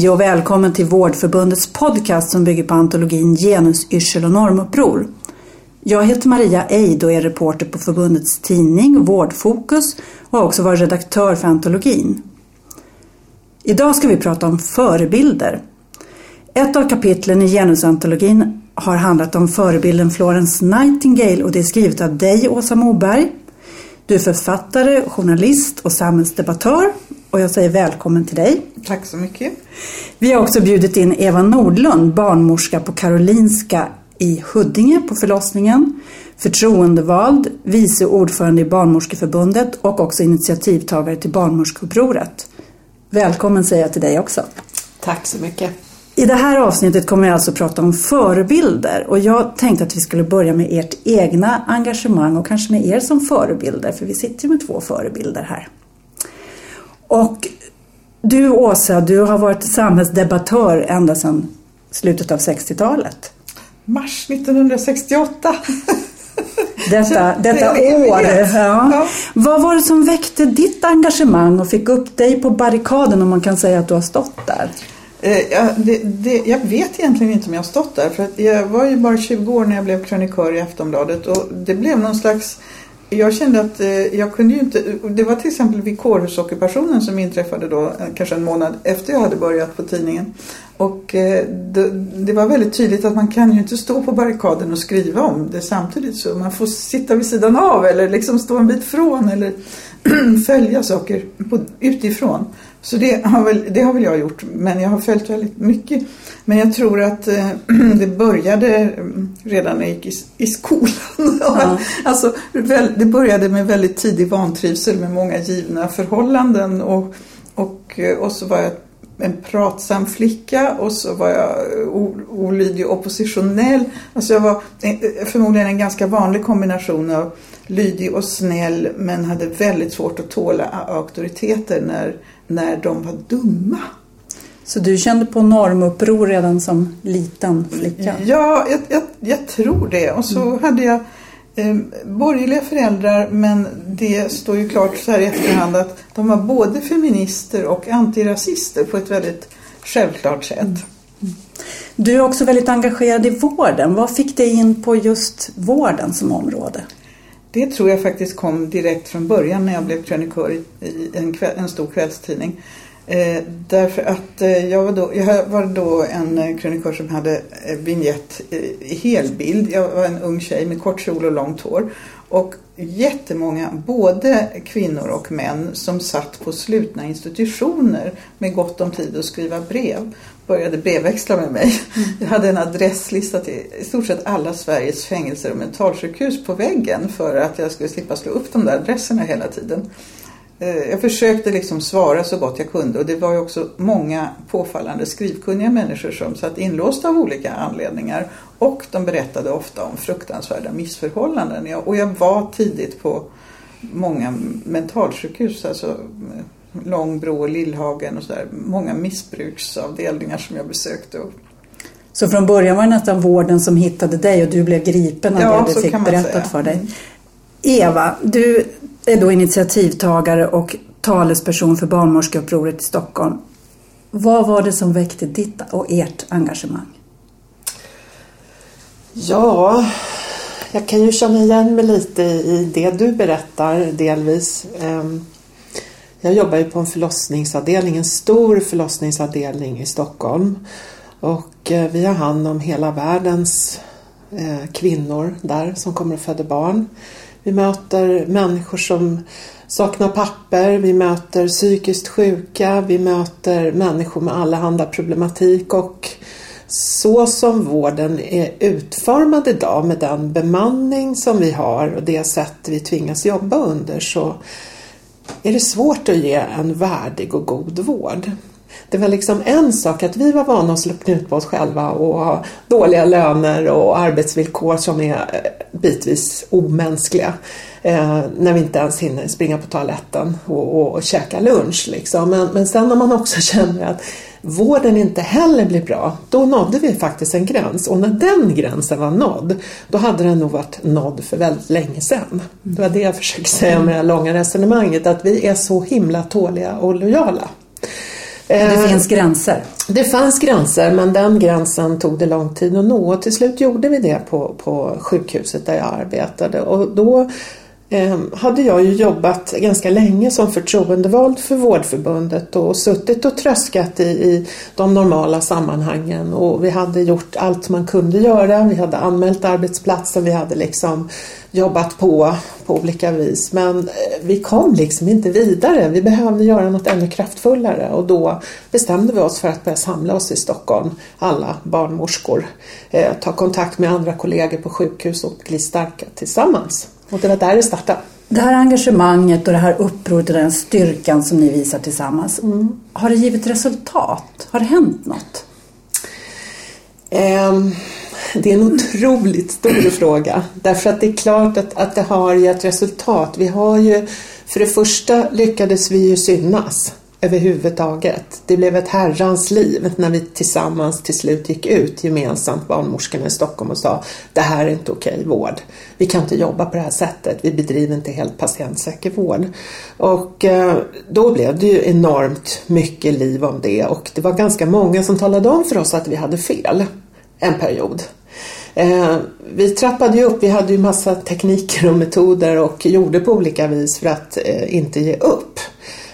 Hej och välkommen till Vårdförbundets podcast som bygger på antologin Genus, yrsel och normuppror. Jag heter Maria Eid och är reporter på förbundets tidning Vårdfokus och har också varit redaktör för antologin. Idag ska vi prata om förebilder. Ett av kapitlen i genusantologin har handlat om förebilden Florence Nightingale och det är skrivet av dig Åsa Moberg. Du är författare, journalist och samhällsdebattör och jag säger välkommen till dig. Tack så mycket. Vi har också bjudit in Eva Nordlund, barnmorska på Karolinska i Huddinge på förlossningen, förtroendevald, vice ordförande i Barnmorskeförbundet och också initiativtagare till Barnmorskeupproret. Välkommen säger jag till dig också. Tack så mycket. I det här avsnittet kommer jag alltså prata om förebilder och jag tänkte att vi skulle börja med ert egna engagemang och kanske med er som förebilder för vi sitter ju med två förebilder här. Och du Åsa, du har varit samhällsdebattör ända sedan slutet av 60-talet. Mars 1968. Detta, detta år. Ja. Ja. Vad var det som väckte ditt engagemang och fick upp dig på barrikaden om man kan säga att du har stått där? Eh, ja, det, det, jag vet egentligen inte om jag har stått där för jag var ju bara 20 år när jag blev krönikör i Aftonbladet och det blev någon slags jag kände att eh, jag kunde ju inte, det var till exempel vid kårhusockupationen som inträffade då eh, kanske en månad efter jag hade börjat på tidningen. Och eh, det, det, var väldigt tydligt att man kan ju inte stå på barrikaden och skriva om det samtidigt så man får sitta vid sidan av eller liksom stå en bit från eller följa saker på, utifrån. Så det har, väl, det har väl jag gjort, men jag har följt väldigt mycket. Men jag tror att eh, det började mm, redan när jag gick i, i skolan. Ja. alltså, det började med väldigt tidig vantrivsel med många givna förhållanden och, och, eh, och så var jag en pratsam flicka och så var jag olydig och oppositionell. Alltså jag var eh, förmodligen en ganska vanlig kombination av lydig och snäll men hade väldigt svårt att tåla auktoriteter när när de var dumma. Så du kände på normuppror redan som liten flicka? Ja, jag, jag, jag tror det. Och så mm. hade jag eh, borgerliga föräldrar men det står ju klart så här i efterhand att de var både feminister och antirasister på ett väldigt självklart sätt. Mm. Du är också väldigt engagerad i vården. Vad fick dig in på just vården som område? Det tror jag faktiskt kom direkt från början när jag blev krönikör i, en, kväll, en, stor kvällstidning. Eh, därför att eh, jag, var då, jag var då en eh, krönikör som hade eh, vignett eh, i helbild. Jag var en ung tjej med kort kjol och långt hår. Och jättemånga, både kvinnor och män, som satt på slutna institutioner med gott om tid att skriva brev började brevväxla med mig. Mm. Jag hade en adresslista till i stort sett alla Sveriges fängelser och mentalsjukhus på väggen för att jag skulle slippa slå upp de där adresserna hela tiden. Eh, jag försökte liksom svara så gott jag kunde och det var ju också många påfallande skrivkunniga människor som satt inlåsta av olika anledningar och de berättade ofta om fruktansvärda missförhållanden. Och jag var tidigt på många mentalsjukhus, alltså Långbro och Lillhagen och sådär. Många missbruksavdelningar som jag besökte. Så från början var det nästan vården som hittade dig och du blev gripen av ja, det du fick berättat säga. för dig. Mm. Eva, du är då initiativtagare och talesperson för barnmorskeupproret i Stockholm. Vad var det som väckte ditt och ert engagemang? Ja, jag kan ju känna igen mig lite i det du berättar delvis. Jag jobbar ju på en förlossningsavdelning, en stor förlossningsavdelning i Stockholm. Och eh, vi har hand om hela världens eh, kvinnor där som kommer och föder barn. Vi möter människor som saknar papper, vi möter psykiskt sjuka, vi möter människor med allehanda problematik och så som vården är utformad idag med den bemanning som vi har och det sätt vi tvingas jobba under så är det svårt att ge en värdig och god vård. Det var liksom en sak att vi var vana att slå knut på oss själva och ha dåliga löner och arbetsvillkor som är eh, bitvis omänskliga. Eh, när vi inte ens hinner springa på toaletten och, och, och käka lunch. Liksom. Men, men sen när man också känner att vården inte heller blir bra, då nådde vi faktiskt en gräns. Och när den gränsen var nådd, då hade den nog varit nådd för väldigt länge sedan. Det var det jag försökte säga med det här långa resonemanget, att vi är så himla tåliga och lojala. Det Eh, finns gränser. Det fanns gränser men den gränsen tog det lång tid att nå och till slut gjorde vi det på, på sjukhuset där jag arbetade och då Ehm, hade jag ju jobbat ganska länge som förtroendevald för Vårdförbundet och suttit och tröskat i, i de normala sammanhangen och vi hade gjort allt man kunde göra. Vi hade anmält arbetsplatsen, vi hade liksom jobbat på på olika vis men eh, vi kom liksom inte vidare. Vi behövde göra något ännu kraftfullare och då bestämde vi oss för att börja samla oss i Stockholm, alla barnmorskor, eh, ta kontakt med andra kollegor på sjukhus och bli starka tillsammans. Och det var där det startade. Det här engagemanget och det här upproret och den styrkan som ni visar tillsammans. Har det givit resultat? Har det hänt något? Ehm, det är en otroligt stor fråga. Därför att det är klart att, att det har gett resultat. Vi har ju, för det första lyckades vi ju synas överhuvudtaget. Det blev ett herrans liv när vi tillsammans till slut gick ut gemensamt, barnmorskorna i Stockholm och sa det här är inte okej vård. Vi kan inte jobba på det här sättet. Vi bedriver inte helt patientsäker vård. Och eh, då blev det ju enormt mycket liv om det och det var ganska många som talade om för oss att vi hade fel en period. Eh, vi trappade ju upp, vi hade ju massa tekniker och metoder och gjorde på olika vis för att eh, inte ge upp.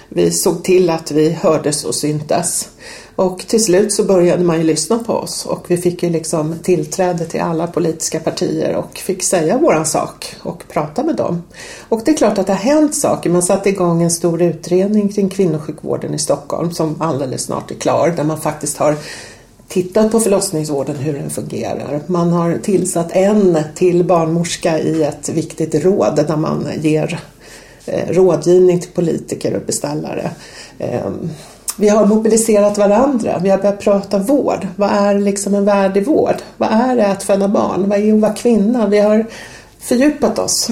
Vi såg till att vi hördes och syntes. Och till slut så började man ju lyssna på oss och vi fick ju liksom tillträde till alla politiska partier och fick säga våran sak och prata med dem. Och det är klart att det har hänt saker. Man satte igång en stor utredning kring kvinnosjukvården i Stockholm som alldeles snart är klar där man faktiskt har tittat på förlossningsvården, hur den fungerar. Man har tillsatt en till barnmorska i ett viktigt råd där man ger Eh, rådgivning till politiker och beställare. Ehm, vi har mobiliserat varandra, vi har börjat prata vård. Vad är liksom en värdig vård? Vad är det att föda barn? Vad är att vara kvinna? Vi har fördjupat oss.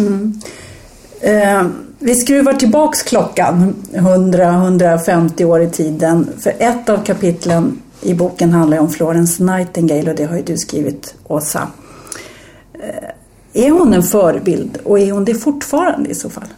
Eh, vi skruvar tillbaks klockan 100-150 år i tiden. För ett av kapitlen i boken handlar om Florence Nightingale och det har ju du skrivit, Åsa. Eh, är hon en förebild och är hon det fortfarande i så fall?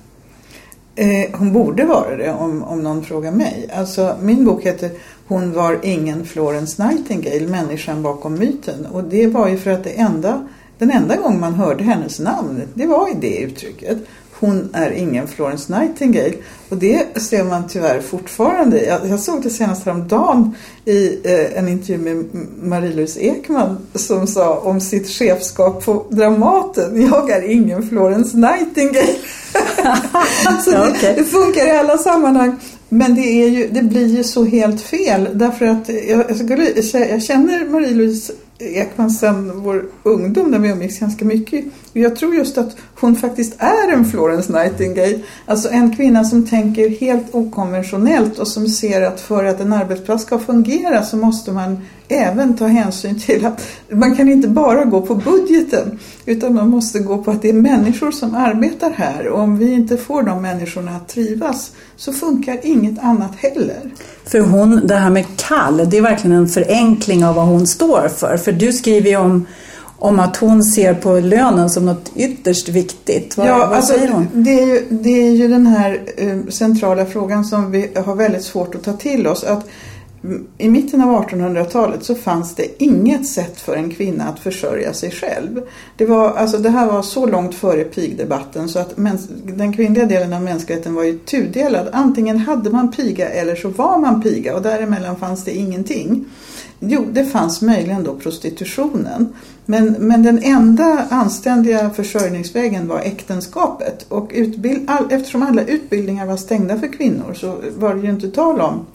Eh, hon borde vara det om, om någon frågar mig. Alltså, min bok heter Hon var ingen Florence Nightingale, människan bakom myten. Och det var ju för att det enda, den enda gång man hörde hennes namn, det var i det uttrycket. Hon är ingen Florence Nightingale. Och det ser man tyvärr fortfarande. Jag, jag såg det senast häromdagen i eh, en intervju med Marie-Louise Ekman som sa om sitt chefskap på Dramaten. Jag är ingen Florence Nightingale. Så det, Okej. det funkar i alla sammanhang. Men det, är ju, det blir ju så helt fel. Därför att jag, skulle, jag känner Marie-Louise Ekman sedan vår ungdom när vi umgicks ganska mycket. Och jag tror just att hon faktiskt är en Florence Nightingale. Alltså en kvinna som tänker helt okonventionellt och som ser att för att en arbetsplats ska fungera så måste man även ta hänsyn till att man kan inte bara gå på budgeten utan man måste gå på att det är människor som arbetar här och om vi inte får de människorna att trivas så funkar inget annat heller. För hon, det här med kall, det är verkligen en förenkling av vad hon står för. För du skriver ju om, om att hon ser på lönen som något ytterst viktigt. Vad, vad alltså, säger hon? Det är, ju, det är ju den här eh, centrala frågan som vi har väldigt svårt att ta till oss. Att mm, I mitten av 1800-talet så fanns det inget sätt för en kvinna att försörja sig själv. Det, var, alltså, det här var så långt före pigdebatten så att den kvinnliga delen av mänskligheten var ju tudelad. Antingen hade man piga eller så var man piga och däremellan fanns det ingenting. Jo, det fanns möjligen då prostitutionen. Men, men den enda anständiga försörjningsvägen var äktenskapet. Och utbild, all, eftersom alla utbildningar var stängda för kvinnor så var det ju inte tal om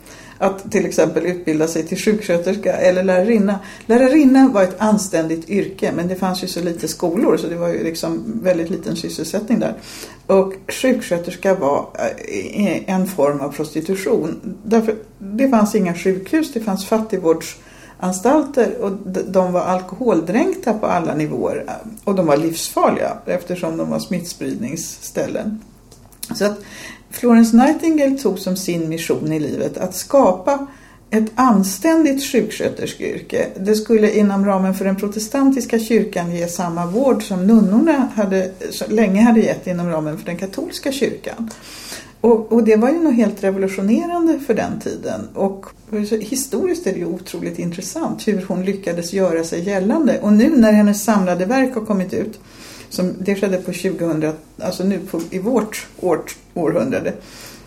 att till exempel utbilda sig till sjuksköterska eller lärarinna. Lärarinna var ett anständigt yrke men det fanns ju så lite skolor så det var ju liksom väldigt liten sysselsättning där. Och sjuksköterska var eh, en form av prostitution. Därför, det fanns inga sjukhus, det fanns fattigvårds anstalter och de var alkoholdränkta på alla nivåer eh, och de var livsfarliga eftersom de var smittspridningsställen. Så att Florence Nightingale tog som sin mission i livet att skapa ett anständigt sjuksköterskeyrke. Det skulle inom ramen för den protestantiska kyrkan ge samma vård som nunnorna hade, länge hade gett inom ramen för den katolska kyrkan. Och, och, det var ju något helt revolutionerande för den tiden. Och historiskt är det ju otroligt intressant hur hon lyckades göra sig gällande. Och nu när hennes samlade verk har kommit ut, som det skedde på 2000, alltså nu på, i vårt år, århundrade,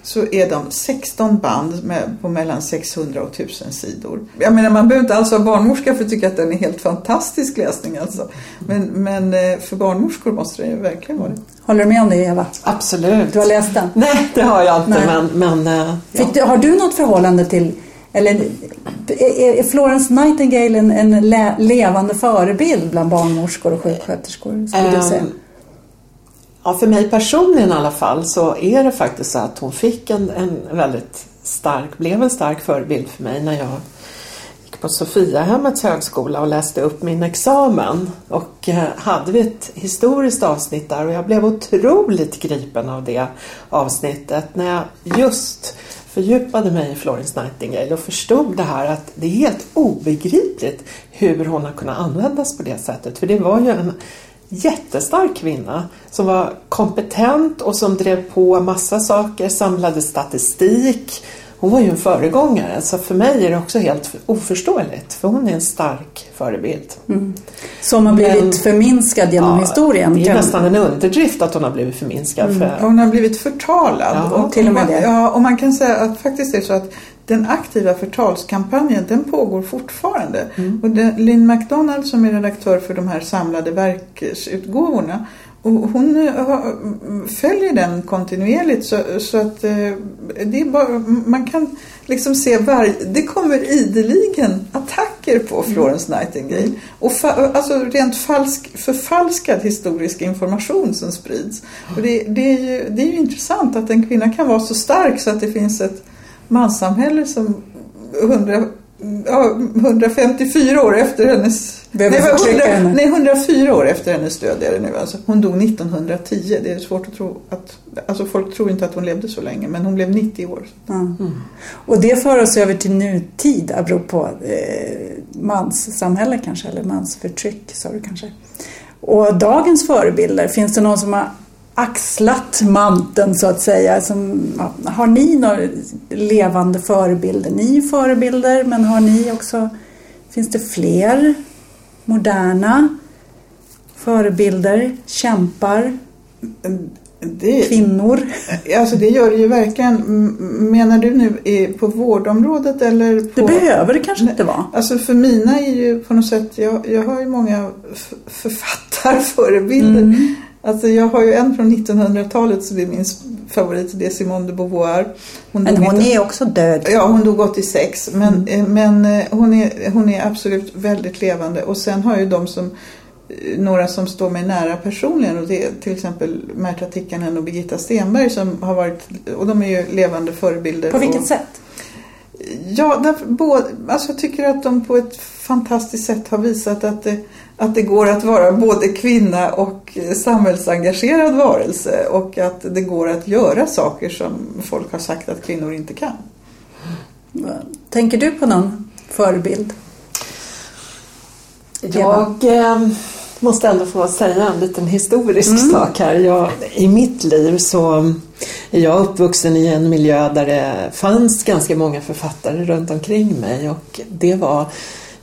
så är de 16 band med, på mellan 600 och 1000 sidor. Jag menar man behöver inte alls vara barnmorska för att tycka att den är helt fantastisk läsning alltså. Men, men eh, för barnmorskor måste det ju verkligen vara det. Håller du med om det Eva? Absolut. Du har läst den? Nej, det har jag inte. Nej. Men, men, uh, ja. du, har du något förhållande till eller är Florence Nightingale en, en le, levande förebild bland barnmorskor och sjuksköterskor? Skulle um, du säga? Ja, för mig personligen i alla fall så är det faktiskt så att hon fick en, en väldigt stark, blev en stark förebild för mig när jag gick på Sofiahemmets högskola och läste upp min examen. Och eh, hade vi ett historiskt avsnitt där och jag blev otroligt gripen av det avsnittet när jag just fördjupade mig i Florence Nightingale och förstod det här att det är helt obegripligt hur hon har kunnat användas på det sättet. För det var ju en jättestark kvinna som var kompetent och som drev på massa saker, samlade statistik. Hon var ju en föregångare så för mig är det också helt oförståeligt för hon är en stark förebild. Mm. Som har blivit Men, förminskad genom ja, historien? Det är nästan en underdrift att hon har blivit förminskad. Mm. För... Hon har blivit förtalad. Ja, och, till och med det. Ja, och man kan säga att faktiskt det är så att den aktiva förtalskampanjen den pågår fortfarande. Mm. Och det, Lynn McDonald som är redaktör för de här samlade verksutgåvorna och hon uh, följer den kontinuerligt så, så att uh, det är bara, man kan liksom se var, det kommer ideligen attacker på mm. Florence Nightingale. Och fa, alltså rent falsk, förfalskad historisk information som sprids. Och det, det, är ju, det är ju intressant att en kvinna kan vara så stark så att det finns ett manssamhälle som 100, ja, 154 år efter hennes... Nej, 100, nej, 104 år efter hennes död är det nu. Alltså, hon dog 1910. Det är svårt att tro att... Alltså folk tror inte att hon levde så länge, men hon blev 90 år. Mm. Och det för oss över till nutid, apropå eh, manssamhälle kanske, eller mansförtryck sa du kanske. Och dagens förebilder, finns det någon som har axlat manteln så att säga. Som, har ni några levande förebilder? Ni är förebilder men har ni också, finns det fler moderna förebilder, kämpar, det, kvinnor? Alltså det gör det ju verkligen. Menar du nu på vårdområdet eller? På, det behöver det kanske inte vara. Alltså för mina är ju på något sätt, jag, jag har ju många författarförebilder. Mm. Alltså jag har ju en från 1900-talet så det är min favorit, det är Simone de Beauvoir. Hon men hon är också död. Ja, hon dog 86. Men, mm. Eh, men eh, hon, är, hon är absolut väldigt levande. Och sen har ju de som eh, några som står mig nära personligen och det är till exempel Märta Tikkanen och Birgitta Stenberg som har varit, och de är ju levande förebilder. På vilket och, sätt? Ja, därför, både, alltså jag tycker att de på ett fantastiskt sätt har visat att det, att det går att vara både kvinna och samhällsengagerad varelse och att det går att göra saker som folk har sagt att kvinnor inte kan. Tänker du på någon förebild? Jag eh, måste ändå få säga en liten historisk mm. sak här. Jag, I mitt liv så är jag uppvuxen i en miljö där det fanns ganska många författare runt omkring mig och det var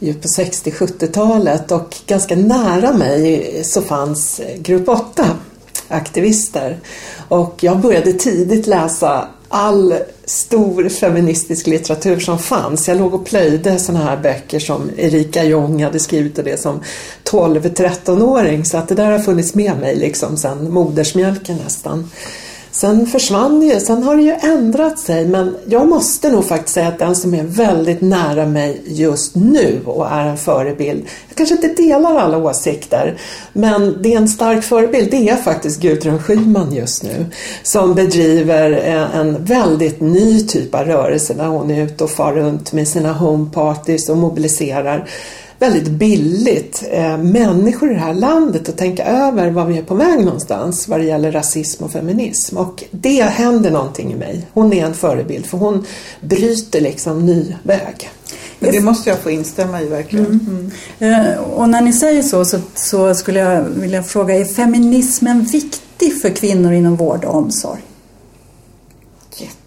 ju på 60-70-talet och ganska nära mig så fanns Grupp 8 aktivister. Och jag började tidigt läsa all stor feministisk litteratur som fanns. Jag låg och plöjde sådana här böcker som Erika Jong hade skrivit och det som 12-13-åring. Så att det där har funnits med mig liksom sedan modersmjölken nästan. Sen försvann ju, sen har det ju ändrat sig men jag måste nog faktiskt säga att den som är väldigt nära mig just nu och är en förebild, jag kanske inte delar alla åsikter men det är en stark förebild, det är faktiskt Gudrun Schyman just nu som bedriver eh, en väldigt ny typ av rörelse där hon är ute och far runt med sina homeparties och mobiliserar väldigt billigt eh, människor i det här landet att tänka över var vi är på väg någonstans vad det gäller rasism och feminism. Och det händer någonting i mig. Hon är en förebild för hon bryter liksom ny väg. Det måste jag få instämma i verkligen. Mm. Mm. Och när ni säger så, så, så skulle jag vilja fråga, är feminismen viktig för kvinnor inom vård och omsorg?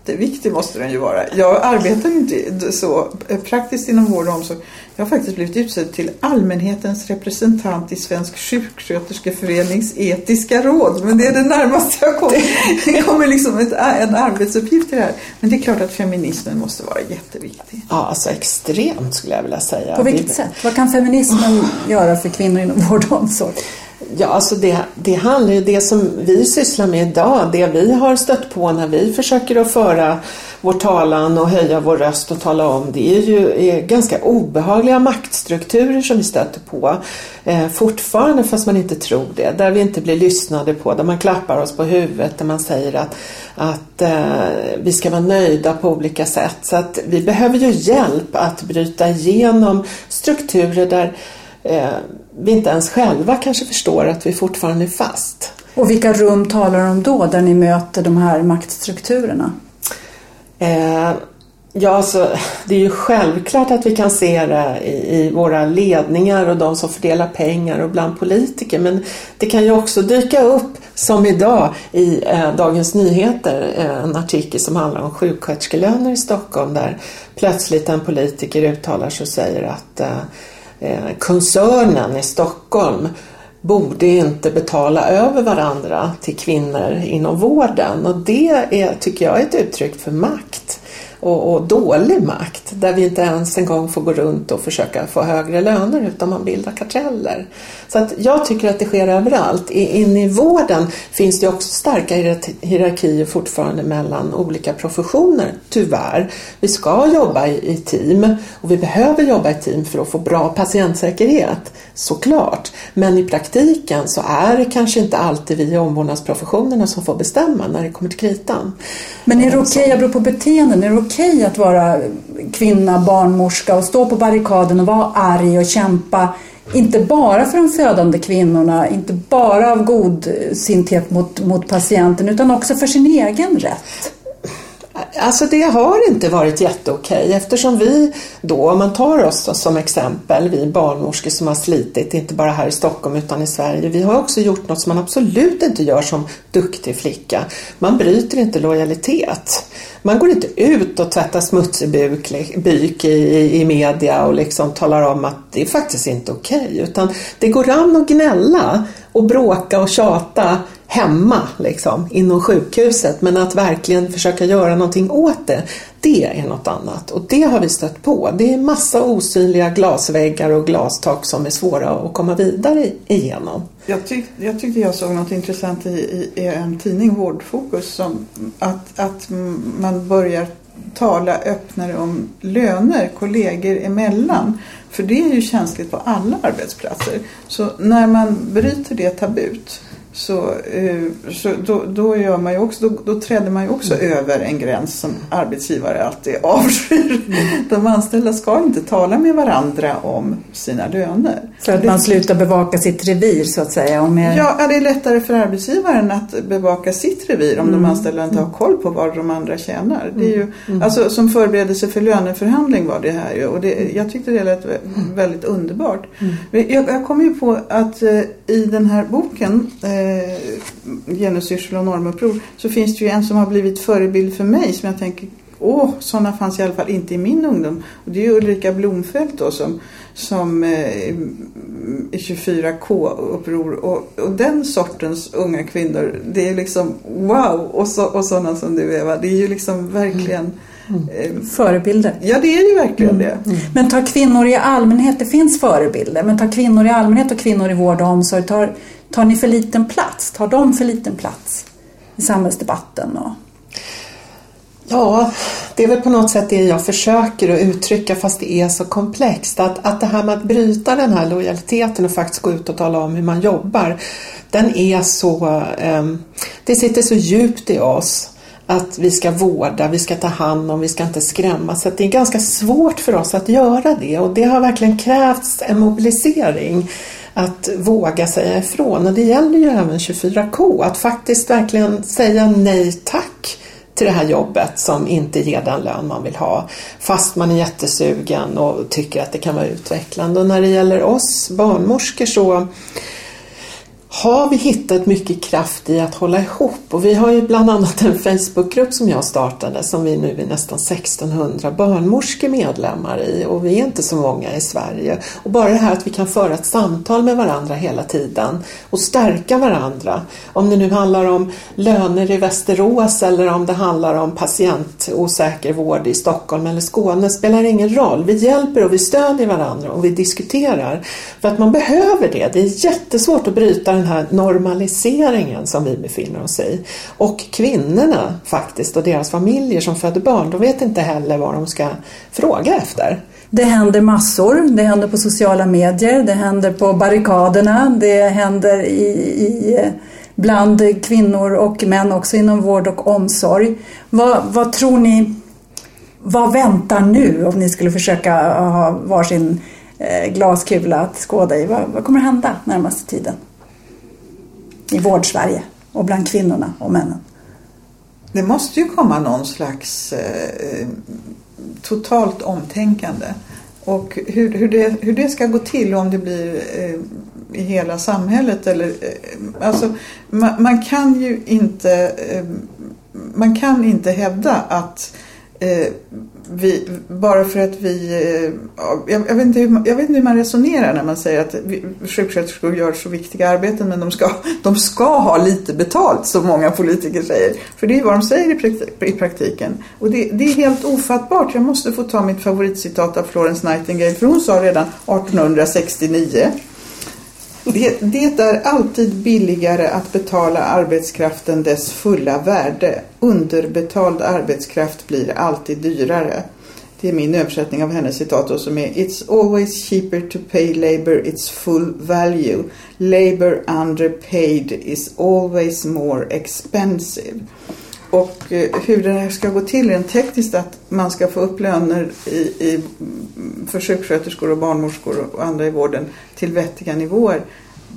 Jätteviktig måste den ju vara. Jag arbetar inte så praktiskt inom vård och omsorg. Jag har faktiskt blivit utsedd till allmänhetens representant i Svensk sjuksköterskeförenings etiska råd. Men det är det närmaste jag kommer. Det kommer liksom ett, en arbetsuppgift i det här. Men det är klart att feminismen måste vara jätteviktig. Ja, alltså extremt skulle jag vilja säga. På vilket sätt? Vad kan feminismen göra för kvinnor inom vård och omsorg? Ja, alltså det, det handlar ju det som vi sysslar med idag, det vi har stött på när vi försöker att föra vår talan och höja vår röst och tala om, det är ju är ganska obehagliga maktstrukturer som vi stöter på eh, fortfarande fast man inte tror det. Där vi inte blir lyssnade på, där man klappar oss på huvudet, där man säger att, att eh, vi ska vara nöjda på olika sätt. Så att vi behöver ju hjälp att bryta igenom strukturer där eh, vi inte ens själva kanske förstår att vi fortfarande är fast. Och vilka rum talar om då, där ni möter de här maktstrukturerna? Eh, ja, alltså, det är ju självklart att vi kan se det i, i, våra ledningar och de som fördelar pengar och bland politiker. Men det kan ju också dyka upp, som idag i eh, Dagens Nyheter, eh, en artikel som handlar om sjuksköterskelöner i Stockholm där plötsligt en politiker uttalar sig och säger att eh, Eh, koncernen i Stockholm borde inte betala över varandra till kvinnor inom vården och det är, tycker jag är ett uttryck för makt och, och, dålig makt där vi inte ens en gång får gå runt och försöka få högre löner utan man bildar karteller. Så att jag tycker att det sker överallt. Inne i vården finns det också starka hierarkier fortfarande mellan olika professioner, tyvärr. Vi ska jobba i, i team och vi behöver jobba i team för att få bra patientsäkerhet, såklart. Men i praktiken så är det kanske inte alltid vi i omvårdnadsprofessionerna som får bestämma när det kommer till kritan. Men är det okej, okay, jag beror på beteenden, är det okej okay att vara kvinna, barnmorska och stå på barrikaden och vara arg och kämpa inte bara för de födande kvinnorna, inte bara av godsinthet mot, mot patienten utan också för sin egen rätt. Alltså det har inte varit jätteokej eftersom vi då, om man tar oss som exempel, vi barnmorskor som har slitit, inte bara här i Stockholm utan i Sverige, vi har också gjort något som man absolut inte gör som duktig flicka. Man bryter inte lojalitet. Man går inte ut och tvättar smutsig buk, byk i, i media och liksom talar om att det är faktiskt inte okej. Utan det går an att gnälla och bråka och tjata hemma liksom, inom sjukhuset. Men att verkligen försöka göra någonting åt det, det är något annat. Och det har vi stött på. Det är massa osynliga glasväggar och glastak som är svåra att komma vidare igenom. Jag, tyck, jag tyckte jag såg något intressant i, i, i en tidning, Vårdfokus, som att, att man börjar tala öppnare om löner kollegor emellan. För det är ju känsligt på alla arbetsplatser. Så när man bryter det tabut så, eh, så då, då, gör man också, då, då träder man ju också mm. över en gräns som arbetsgivare alltid avskyr. Mm. De anställda ska inte tala med varandra om sina löner. För att man slutar bevaka sitt revir så att säga? Om jag... Ja, det är lättare för arbetsgivaren att bevaka sitt revir om mm. de anställda inte har koll på vad de andra tjänar. Det är ju, mm. mm. Alltså som förberedelse för löneförhandling var det här ju och det, jag tyckte det lät väldigt underbart. Mm. Jag, jag kom ju på att eh, i den här boken eh, genusyrsel och normuppror så finns det ju en som har blivit förebild för mig som jag tänker Åh, sådana fanns i alla fall inte i min ungdom. Och det är Ulrika Blomfelt då som, som eh, 24K-uppror. Och, och, den sortens unga kvinnor, det är liksom wow! Och, så, och sådana som du Eva, det är ju liksom verkligen mm. Mm. Förebilder. Ja, det är ju verkligen mm. det. Mm. Men tar kvinnor i allmänhet, det finns förebilder, men tar kvinnor i allmänhet och kvinnor i vård och omsorg, tar Tar ni för liten plats? Tar de för liten plats i samhällsdebatten? Och... Ja, det är väl på något sätt det jag försöker att uttrycka fast det är så komplext. Att, att det här med att bryta den här lojaliteten och faktiskt gå ut och tala om hur man jobbar. Den är så, um, det sitter så djupt i oss att vi ska vårda, vi ska ta hand om, vi ska inte skrämma. Så det är ganska svårt för oss att göra det och det har verkligen krävts en mobilisering att våga säga ifrån. Och det gäller ju även 24K, att faktiskt verkligen säga nej tack till det här jobbet som inte ger den lön man vill ha. Fast man är jättesugen och tycker att det kan vara utvecklande. Och när det gäller oss barnmorskor så har vi hittat mycket kraft i att hålla ihop och vi har ju bland annat en Facebookgrupp som jag startade som vi nu är nästan 1600 barnmorskor medlemmar i och vi är inte så många i Sverige. Och bara det här att vi kan föra ett samtal med varandra hela tiden och stärka varandra. Om det nu handlar om löner i Västerås eller om det handlar om patientosäker vård i Stockholm eller Skåne spelar ingen roll. Vi hjälper och vi stödjer varandra och vi diskuterar. För att man behöver det. Det är jättesvårt att bryta den den här normaliseringen som vi befinner oss i. Och kvinnorna faktiskt och deras familjer som föder barn, de vet inte heller vad de ska fråga efter. Det händer massor. Det händer på sociala medier, det händer på barrikaderna, det händer i, i bland kvinnor och män också inom vård och omsorg. Vad, vad tror ni, vad väntar nu om ni skulle försöka ha varsin eh, glaskula att skåda i? Vad, vad kommer att hända närmaste tiden? I vårdsverige och bland kvinnorna och männen? Det måste ju komma någon slags eh, totalt omtänkande. Och hur, hur, det, hur det ska gå till om det blir eh, i hela samhället eller eh, alltså man, man, kan ju inte eh, man kan inte hävda att eh, vi, bara för att vi... Eh, jag, jag, vet inte hur, jag vet inte hur man resonerar när man säger att vi, sjuksköterskor gör så viktiga arbeten men de ska, de ska ha lite betalt som många politiker säger. För det är vad de säger i, praktiken. Och det, det, är helt ofattbart. Jag måste få ta mitt favoritcitat av Florence Nightingale för hon sa redan 1869 det, det, är alltid billigare att betala arbetskraften dess fulla värde. Underbetald arbetskraft blir alltid dyrare. Det är min översättning av hennes citat som är It's always cheaper to pay labor its full value. Labor underpaid is always more expensive. Och eh, hur det här ska gå till rent tekniskt att man ska få upp löner i, i, för sjuksköterskor och barnmorskor och andra i vården till vettiga nivåer.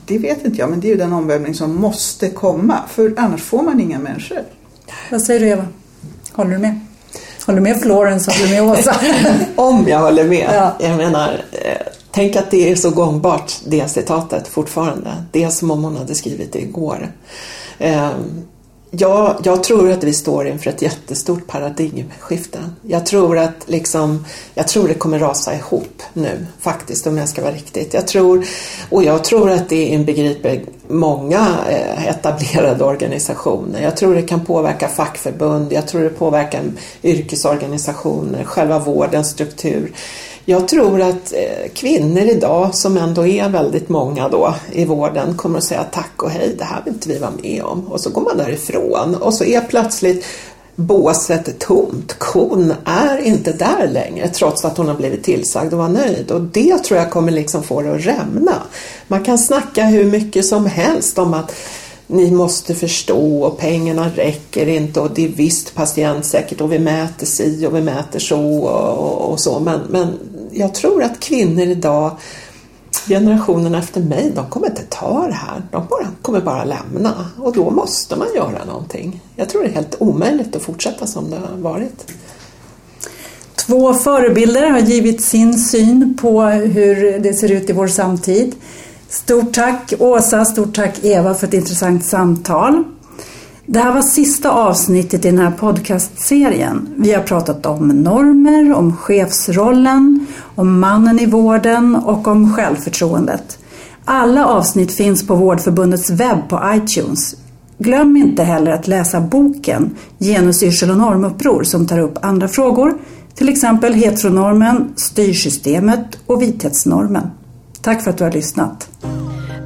Det vet inte jag men det är ju den omvälvning som måste komma för annars får man inga människor. Vad säger du Eva? Håller du med? Håller du med Florence? Håller du med Åsa? Om jag håller med. Ja. Jag menar, eh, tänk att det är så gångbart det citatet fortfarande. Det är som om hon hade skrivit det igår. Ja, jag tror att vi står inför ett jättestort paradigmskifte. Jag tror att liksom, jag tror det kommer rasa ihop nu faktiskt om jag ska vara riktigt. Jag tror, och jag tror att det inbegriper många eh, etablerade organisationer. Jag tror det kan påverka fackförbund, jag tror det påverkar yrkesorganisationer, själva vårdens struktur. Jag tror att eh, kvinnor idag, som ändå är väldigt många då i vården, kommer att säga tack och hej, det här vill inte vi vara med om. Och så går man därifrån och så är plötsligt båset tomt. Kon är inte där längre trots att hon har blivit tillsagd att vara nöjd och det tror jag kommer liksom få det att rämna. Man kan snacka hur mycket som helst om att ni måste förstå och pengarna räcker inte och det är visst patientsäkert och vi mäter si och vi mäter så och, och så men, men jag tror att kvinnor idag generationen efter mig, de kommer inte ta det här. De bara, kommer bara lämna och då måste man göra någonting. Jag tror det är helt omöjligt att fortsätta som det har varit. Två förebilder har givit sin syn på hur det ser ut i vår samtid. Stort tack Åsa, stort tack Eva för ett intressant samtal. Det här var sista avsnittet i den här podcastserien. Vi har pratat om normer, om chefsrollen, om mannen i vården och om självförtroendet. Alla avsnitt finns på Vårdförbundets webb på iTunes. Glöm inte heller att läsa boken Genusyrsel och normuppror som tar upp andra frågor, till exempel heteronormen, styrsystemet och vithetsnormen. Tack för att du har lyssnat.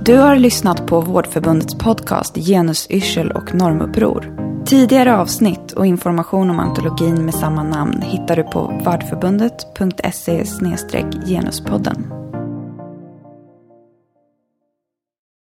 Du har lyssnat på Vårdförbundets podcast Genusyrsel och normuppror. Tidigare avsnitt och information om antologin med samma namn hittar du på vardförbundet.se genuspodden.